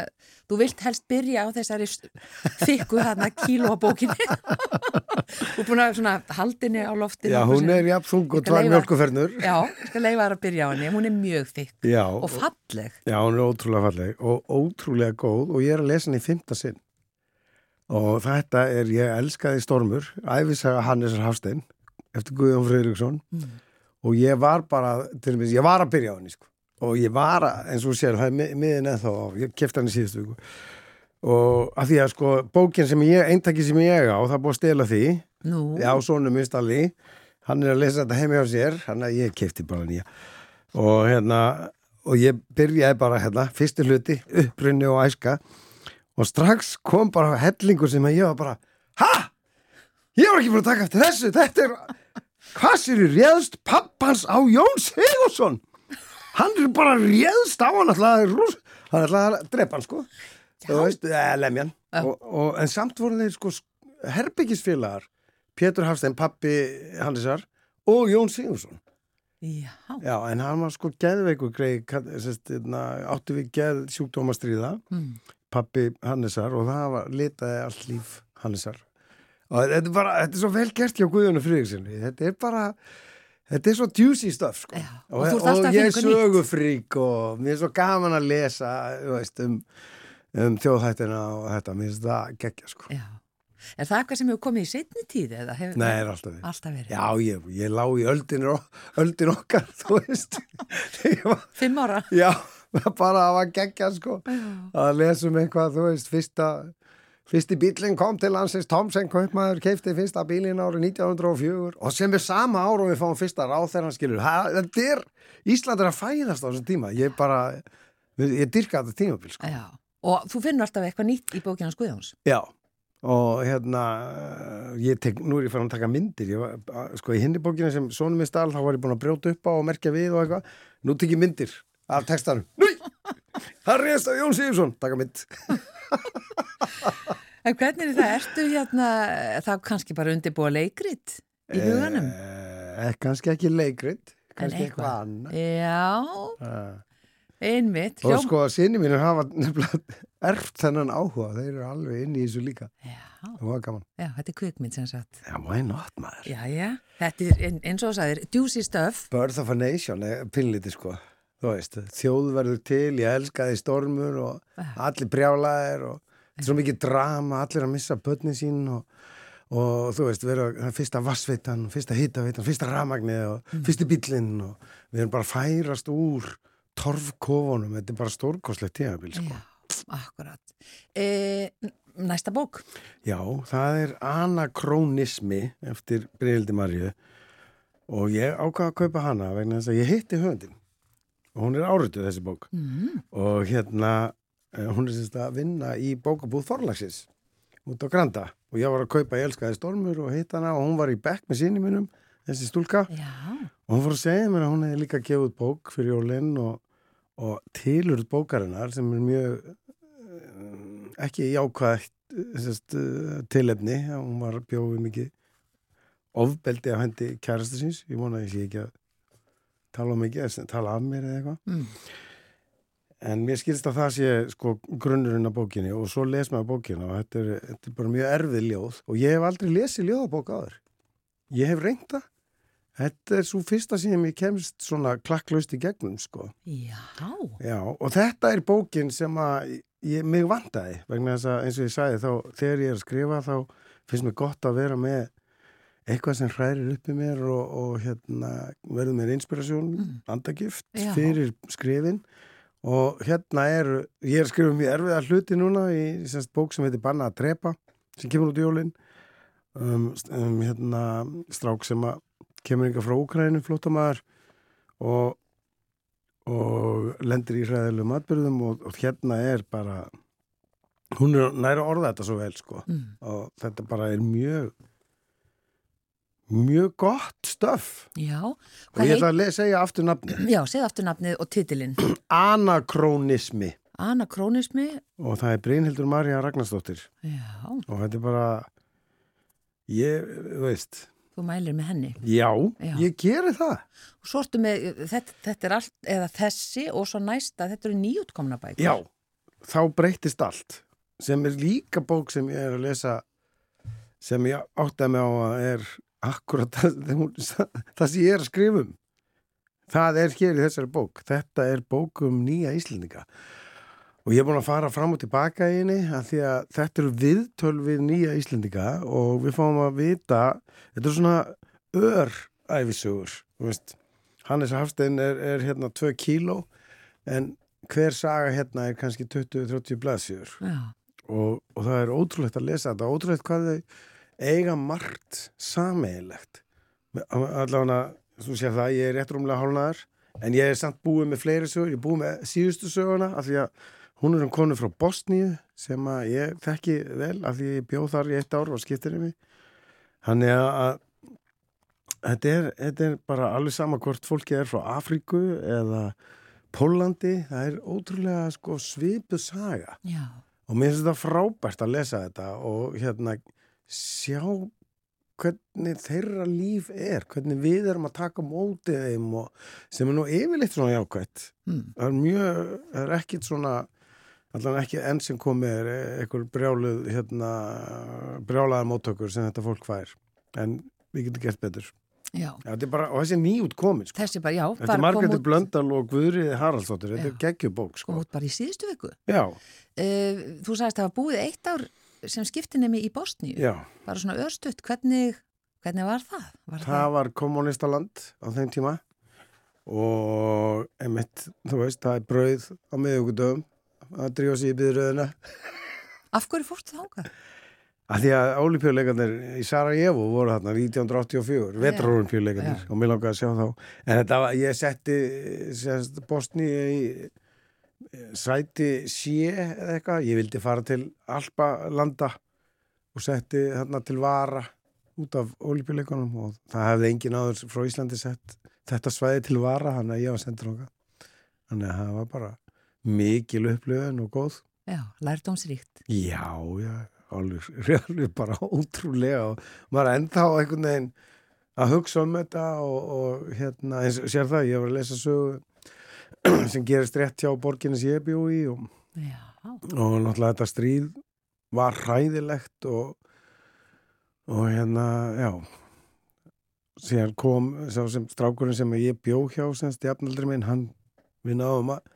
þú vilt helst byrja á þessari þykku þarna kílóabókinni. Þú er búin að svona haldinni á loftinu. Já, hún er jafn þung og tvær mjölkufernur. Já, ég skal leifa þær að byrja á henni. Hún er mjög þykk Já, og falleg. já, hún er ótrúlega falleg og ótrúlega góð og ég er að lesa henni í fymta sinn. Og þetta er, ég elskaði Stormur, æfisaga Hannesar Hafstein, eftir Guðjón Freyriksson og ég var bara, til dæmis, ég var að byrja á henni, sko. Og ég var að, eins og sér, það er mi- miðin eða þá, ég kefti henni síðustu viku. Og að því að sko, bókin sem ég, eintaki sem ég á, það er búið að stela því, Nú, Já, sonum minn Stalli, hann er að lesa þetta heimi á sér, hann að ég kefti bara nýja. Og hérna, og ég byrjaði bara hérna, fyrstu hluti, upprunni og æska, og strax kom bara hellingur sem ég var bara, ha? Ég var ekki búin að taka eftir þessu, þetta er, hvað sér í réðst pappans á Jón Sigursson? Hann er bara réðst á hann, alltaf, hann alltaf að drepa hann, sko. Þú veist, eða lemjan. Og, og, en samt voru þeir, sko, herbyggisfélagar, Pétur Hafstein, pappi Hannesar og Jón Sigursson. Já, Já, en hann var sko geðveikur greið, sest, na, átti við geð sjúkdómastríða, mm. pappi Hannesar og það var litaði allt líf Hannesar. Þetta er bara, þetta er svo vel gert hjá Guðjónu Friðriksinni. Þetta er bara, þetta er svo juicy stuff, sko. Já, Og, og og, ég er nýtt. sögufrík og mér er svo gaman að lesa, veist, um, um þjóðhættina og þetta, mér finnst það geggja, sko. Er það eitthvað sem hefur komið í setni tíð eða hefur Nei, er alltaf við. alltaf verið? Já, ég, ég lá í öldin, öldin okkar, þú veist. Var- Fimm ára? Já, bara að var geggja sko að lesum eitthvað, þú veist, fyrsta fyrsti bílinn kom til landsins Tomsen Kaupmaður keipti fyrsta bílinn árið 1904 og sem er sama ár og við fáum fyrsta ráð þegar hann skilur. Ha, þetta er, Ísland er að fæðast á þessum tíma. Ég bara, ég dyrka þetta tímabil sko. Og þú finnur alltaf eitthvað nýtt í bókina Skuðjóns? Já, og hérna ég tek, nú er ég farin að taka myndir. Ég var, sko í hinni bókina sem sonum minn stál þá var ég búin að brjóta upp á og merkja við og eitthvað, nú tek ég myndir af textanum, núi það er En hvernig er það? Ertu hérna, það kannski bara undirbúa leikrit í huganum? Eh, kannski ekki leikrit, kannski eitthvað. annað. Já, Eh, einmitt. Og hljóm- sko, sinni mínir hafa nefnilega erft þennan áhuga, þeir eru alveg inn í þessu líka. Já, Það var gaman. já, þetta er kvikmynd sem sagt. Já, why not, maður? Já, já, þetta er ein- eins og það sagðir, juicy stuff. Birth of a Nation er pinliti, sko. Þú veist, þjóð verður til, ég elskaði stormur og allir brjálaðir og þetta er svo mikið drama, allir að missa börnin sín og, og þú veist, vera það er fyrsta vassveitan, fyrsta hitaveitan, fyrsta ramagnið og fyrsti bíllinn og við erum bara færast úr torfkofunum, þetta er bara stórkoslegt tímabil, sko. Já, akkurat. E, næsta bók. Já, það er anakrónismi eftir Brynhildi Marju og ég ákvaða að kaupa hana vegna þess að ég hitti höfundin og hún er árituð þessi bók. Mm. og hérna eh, hún er sérst að vinna í bókabúð Forlagsins út á Granda. Og ég var að kaupa Ég elskaði stormur og hitt hana og hún var í bekk með sinni mínum þessi stúlka. Já, og hún fór að segja mér að hún hefði líka gefið bók fyrir jólinn og, og tilurð bókarinnar sem er mjög eh, ekki jákvægt sest, tilefni. Hún var bjóðið mikið ofbeldi af hendi kærasta síns. Ég vona að ég sé ekki að tala um eða tala af mér eða eitthvað. Mm. en mér skilst að það sé sko grunnurinn af bókinni og svo les maður bókina og þetta er, þetta er bara mjög erfið ljóð og ég hef aldrei lesið ljóðabók áður. Ég hef reynt það. Þetta er svo fyrsta sem ég kemst svona klakklaust í gegnum sko. Já, Já, og þetta er bókin sem að ég, mig vantaði vegna þess að eins og ég sagði þá þegar ég er að skrifa þá finnst mér gott að vera með eitthvað sem hrærir upp í mér og, og hérna verður mér inspirasjón, andagift Já. fyrir skrifin og hérna er, ég er að skrifa mjög erfiða hluti núna í semst bók sem heitir Banna að drepa sem kemur út í jólin um, um hérna strák sem kemur yngar frá Úkrænu flótamaður og og lendir í hræðilegum atbyrðum og, og hérna er bara hún er næra orða þetta svo vel sko mm. og þetta bara er mjög mjög gott stöf já. og ég ætla að segja aftur nafni Já, segð aftur nafnið og titilinn. Anakrónismi Anakrónismi. og það er Brynhildur Marja Ragnarsdóttir Já, og þetta er bara ég, þú veist þú mælir með henni. já, Já. ég geri það Og svo ertu með, þetta, þetta er allt, eða þessi og svo næsta, þetta eru nýjútkomna bækur. Já, þá breytist allt sem er líka bók sem ég er að lesa sem ég áttaði mig á að er akkurat það, það sem ég er að skrifa um það er hér í þessari bók. Þetta er bók um nýja Íslendinga. Og ég er búin að fara fram og tilbaka í henni að því að þetta eru viðtöl við nýja Íslendinga og við fáum að vita þetta er svona öræfisugur. Hannes Hafstein er, er hérna 2 kíló en hver saga hérna er kannski 20-30 blaðsjör Já, og, og það er ótrúlegt að lesa þetta ótrúlegt hvað þau eiga margt sameigilegt allavega, þú sér það, ég er rétt rúmlega hálnaðar en ég er samt búið með fleiri sögur, ég er búið með síðustu söguna af því að hún er um konu frá Bosníu sem að ég þekki vel af því ég bjóð þar í eitt ár og skiptir um mig þannig að, að þetta, er, þetta er bara alveg sama hvort fólki er frá Afríku eða Pólandi, það er ótrúlega sko, svipuð saga. Já, og mér finnst þetta frábært að lesa þetta og hérna sjá hvernig þeirra líf er, hvernig við erum að taka á móti þeim og sem er nú yfirleitt svona jákvætt. Mm. Það er mjög, það er ekkit svona, allan ekki enn sem komið er einhver brjáluð, hérna, brjálaðar móttökur sem þetta fólk fær. En við getum gert betur. Já, Já, bara, og þessi er nýút komin, sko. þessi bara, já, Þetta er út, Blöndal og Guðriði Haraldsdóttir, þetta er geggjubók, sko. kom út bara í síðustu viku. Uh, þú sagðist að það var búið eitt ár sem skiptinemi í já. Bara svona örstutt, hvernig, hvernig var það? Var Það var kommunistaland á þeim tíma og einmitt, þú veist, það er brauð á miðugudöfum að drífa sig í byðröðina. Af hverju fórstu þángað? Að því að ólipjöleikarnir í Sarajevo voru þarna 1984, vetrarólipjöleikarnir og mér langaði að sjá þá. En þetta var, ég setti sérst, Bosni í sæti sé eða eitthvað. Ég vildi fara til Alpalanda og setti þarna til Vara út af ólipjuleikunum og það hefði engin áður frá Íslandi sett þetta svæði til Vara, hann að ég var sendur okkar. Þannig að það var bara mikil upplöfun og góð. Já, lærdómsríkt. Já, já, alveg, alveg bara ótrúlega og maður ennþá einhvern veginn að hugsa um þetta og, og hérna, eins og sér það, ég var að lesa sögu sem gerist rétt hjá borginni sem ég bjó í og, og náttúrulega þetta stríð var hræðilegt og, og hérna, já. Síðan kom sem strákurinn sem ég bjó hjá sem stjafnaldri minn, hann við náðum að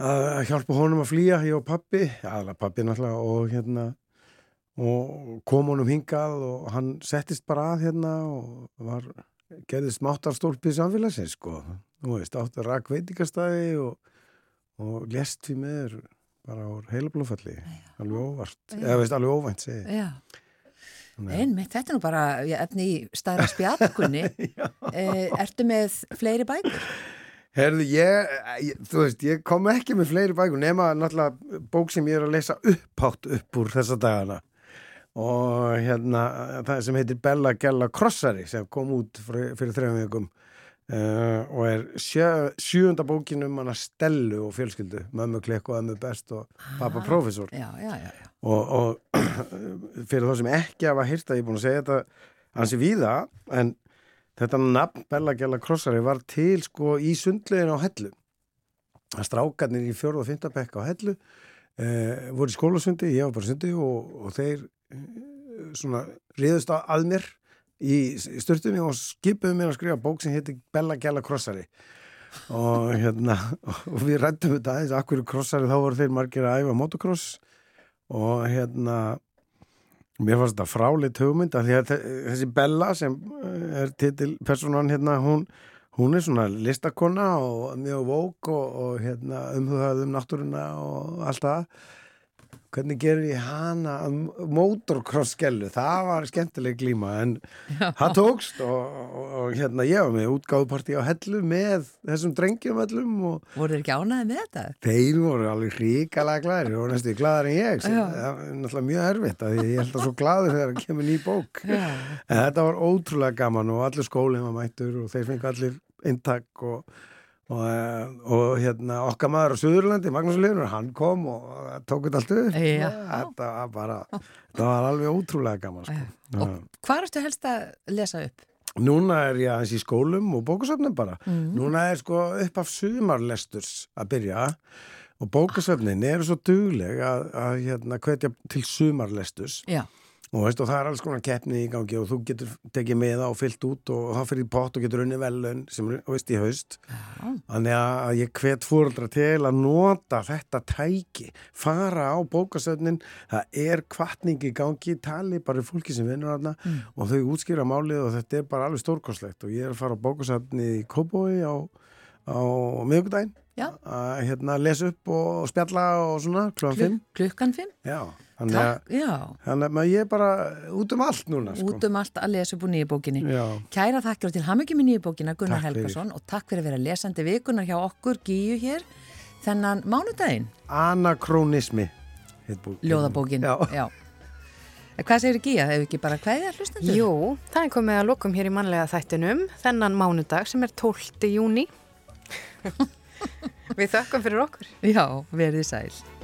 að hjálpa honum að flýja, ég og pappi aðla pappi náttúrulega og hérna og kom honum hingað og hann settist bara að hérna og var, gerði smáttarstólpið samfélagsins sko, þú veist, átti rak veitingastæði og, og lest því með bara á heilablófalli, alveg óvart. Eða veist, alveg óvænt segi að- Einmitt, þetta er nú bara efni í stæra spjallkunni. e, ertu með fleiri bækur? Herðu, ég, ég, þú veist, ég kom ekki með fleiri bækur nema náttúrulega bók sem ég er að lesa upphátt upp úr þessa dagana. Og hérna það sem heitir Bella Gella Krossari sem kom út fyrir, fyrir þrejum vikum uh, og er sjö, sjöunda bókin um hana Stellu og fjölskyldu, mömmu klikk og ömmu best og pappa prófessor. Já, já, já, já. og, og fyrir þá sem ekki hafa hýrt að ég er búin að segja þetta hansi víða en þetta nafn Bella Gjalla Krossari var til sko í sundlegin á Hellu. Að strákarnir í fjórða og fymta bekk á Hellu eh, voru í skólasundi, ég var bara sundi og, og þeir eh, svona riðust að mér í, störtunni og skipuðu mér að skrifa bók sem heitir Bella Gjalla Krossari. Og hérna og við rættum þetta aðeins, akkur krossari þá voru þeir margir að æfa motocross. Og hérna mér fannst þetta fráleitt hugmynd að þe- þessi Bella sem eh, er titil personan hérna hún, hún er svona listakonna og mjög vók og, og hérna umhugað um náttúruna og allt það hvernig gerum við hana motorcross-skellu, það var skemmtileg glíma en það tókst og, og, og hérna ég var með útgáðupartí á hellu með þessum drengjum öllum og Voru þeir ekki ánæði með þetta? Þeir voru alveg ríkalega glæðir, voru næstu glæðar en ég, sem það er náttúrulega mjög erfitt að ég held að svo glæður þegar það kemur ný bók. Já. En þetta var ótrúlega gaman og allir skólinn var mættur og þeir fengu allir inntak og, og, eh, og hérna okkar maður á Suðurlandi, Magnús Linur, hann kom og tók þetta allt upp. Já. Þetta var bara, þetta var alveg ótrúlega gaman, sko. Og hvað ertu helst að lesa upp? Núna er ég aðeins í skólum og bókasöfnum bara. Mm. Núna er sko upp af sumarlesturs að byrja og bókasöfnin eru svo dugleg að, að hérna, hvetja til sumarlesturs Já, og, veist, og það er alls konar keppni í gangi og þú getur tekið með það og fyllt út og þá fyrir pott og getur unni velun sem er veist, í haust. Þannig að ég hvet fóreldra til að nota þetta tæki, fara á bókasöfnin, það er kvartning í gangi, tali bara fólki sem vinnur þarna og þau útskýra málið og þetta er bara alveg stórkostlegt og ég er að fara á bókasöfni í Kóbói á, á miðugdægin. Að hérna, lesa upp og spjalla og svona klúan Klu, 5 klukkan fimm? Já, þannig að, Takk, já, þannig að ég er bara út um allt núna sko. út um allt að lesa upp úr nýju bókinni. Já, Kæra þakkir og til hamingi með nýju bókina Gunnar Takk fyrir. Helgason og takk fyrir að vera lesandi vikunar hjá okkur Gíu hér þennan mánudaginn, anakrónismi ljóðabókin. Já. En Hvað segir Gíja? Hefur ekki bara kveðja hlustendur? Jú, það er komið að lokum hér í mannlega þættinum þennan mánudag sem er 12. júni. Við þökkum fyrir okkur. Já, verið sæl.